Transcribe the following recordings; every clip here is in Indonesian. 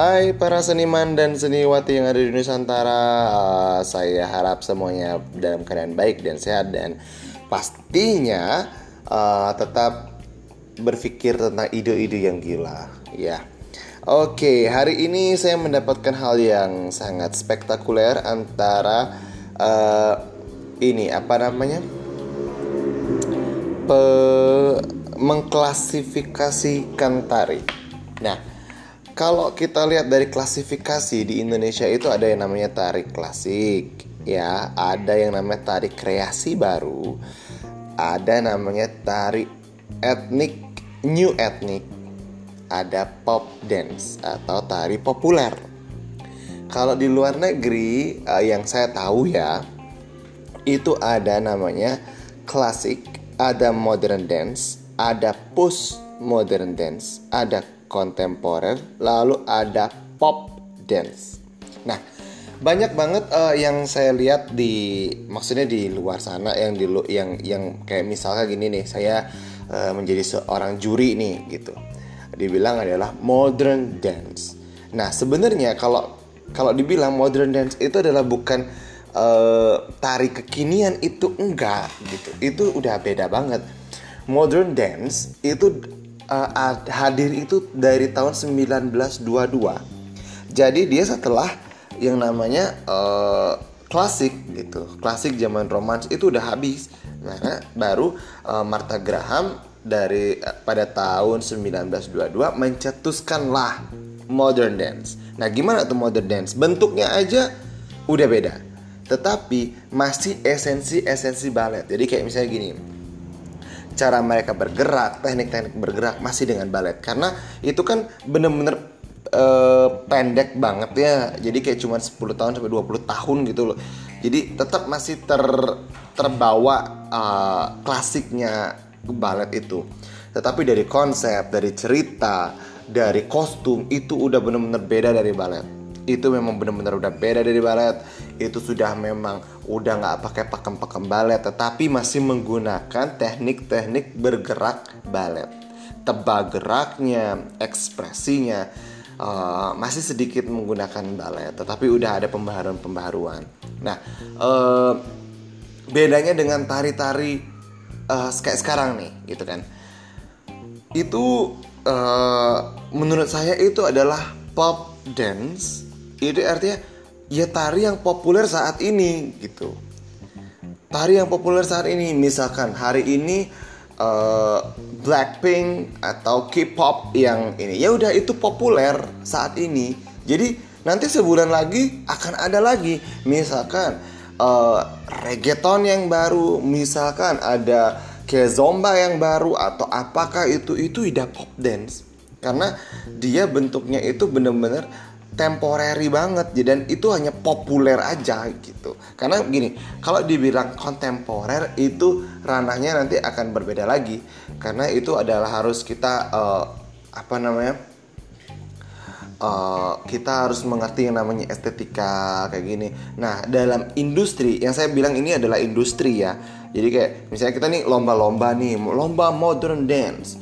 Hai para seniman dan seniwati yang ada di Nusantara. Uh, Saya harap semuanya dalam keadaan baik dan sehat Dan pastinya uh, tetap berpikir tentang ide-ide yang gila. Ya. Oke, hari ini saya mendapatkan hal yang sangat spektakuler Antara uh, Ini apa namanya? Pe mengklasifikasikan tari. Nah, kalau kita lihat dari klasifikasi di Indonesia itu ada yang namanya tari klasik, ya, ada yang namanya tari kreasi baru, ada namanya tari etnik new etnik, ada pop dance atau tari populer. Kalau di luar negeri uh, yang saya tahu ya, itu ada namanya klasik, ada modern dance, ada post modern dance, ada kontemporer, lalu ada pop dance. Nah, banyak banget uh, yang saya lihat di maksudnya di luar sana yang di yang yang kayak misalnya gini nih, saya uh, menjadi seorang juri nih gitu. Dibilang adalah modern dance. Nah, sebenarnya kalau kalau dibilang modern dance itu adalah bukan uh, tari kekinian itu enggak gitu. Itu udah beda banget modern dance itu uh, hadir itu dari tahun 1922. Jadi dia setelah yang namanya uh, klasik gitu. Klasik zaman romans itu udah habis. Nah, baru uh, Martha Graham dari uh, pada tahun 1922 mencetuskanlah modern dance. Nah, gimana tuh modern dance? Bentuknya aja udah beda. Tetapi masih esensi-esensi balet. Jadi kayak misalnya gini cara mereka bergerak, teknik-teknik bergerak masih dengan balet karena itu kan bener-bener uh, pendek banget ya. Jadi kayak cuma 10 tahun sampai 20 tahun gitu loh. Jadi tetap masih ter terbawa uh, klasiknya balet itu. Tetapi dari konsep, dari cerita, dari kostum itu udah bener-bener beda dari balet itu memang benar-benar udah beda dari balet. Itu sudah memang udah nggak pakai pakem-pakem balet tetapi masih menggunakan teknik-teknik bergerak balet. Tebak geraknya ekspresinya uh, masih sedikit menggunakan balet tetapi udah ada pembaharuan-pembaharuan. Nah uh, bedanya dengan tari-tari uh, kayak sekarang nih gitu kan. Itu uh, menurut saya itu adalah pop dance itu artinya ya tari yang populer saat ini gitu. Tari yang populer saat ini misalkan hari ini uh, Blackpink atau K-pop yang ini ya udah itu populer saat ini. Jadi nanti sebulan lagi akan ada lagi. Misalkan uh, reggaeton yang baru misalkan ada kayak zomba yang baru atau apakah itu itu udah pop dance. Karena dia bentuknya itu bener-bener temporary banget dan itu hanya populer aja gitu. Karena gini kalau dibilang kontemporer itu ranahnya nanti akan berbeda lagi. Karena itu adalah harus kita uh, apa namanya uh, kita harus mengerti yang namanya estetika kayak gini. Nah dalam industri yang saya bilang ini adalah industri ya. Jadi kayak misalnya kita nih lomba-lomba nih lomba modern dance.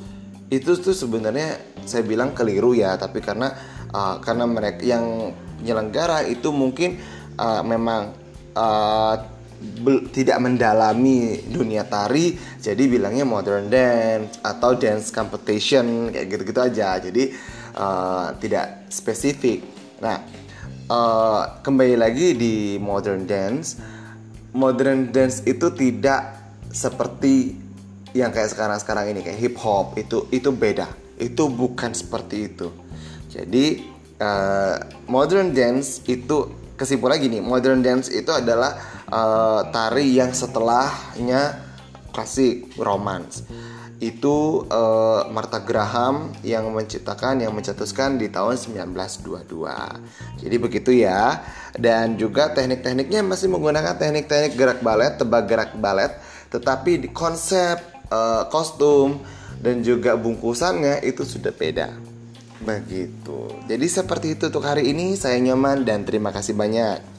Itu tuh sebenarnya saya bilang keliru ya. Tapi karena uh, karena mereka yang penyelenggara itu mungkin uh, memang uh, tidak mendalami dunia tari jadi bilangnya modern dance atau dance competition kayak gitu-gitu aja. Jadi uh, tidak spesifik. Nah uh, kembali lagi di modern dance modern dance itu tidak seperti yang kayak sekarang-sekarang ini kayak hip hop itu itu beda. Itu bukan seperti itu jadi uh, modern dance itu kesimpulan gini, modern dance itu adalah uh, tari yang setelahnya klasik romance. Itu uh, Martha Graham yang menciptakan yang mencetuskan di tahun 1922. Jadi begitu ya. Dan juga teknik-tekniknya masih menggunakan teknik-teknik gerak balet, tebak gerak balet, tetapi di konsep uh, kostum dan juga bungkusannya itu sudah beda. Begitu. Jadi seperti itu untuk hari ini. Saya nyaman dan terima kasih banyak.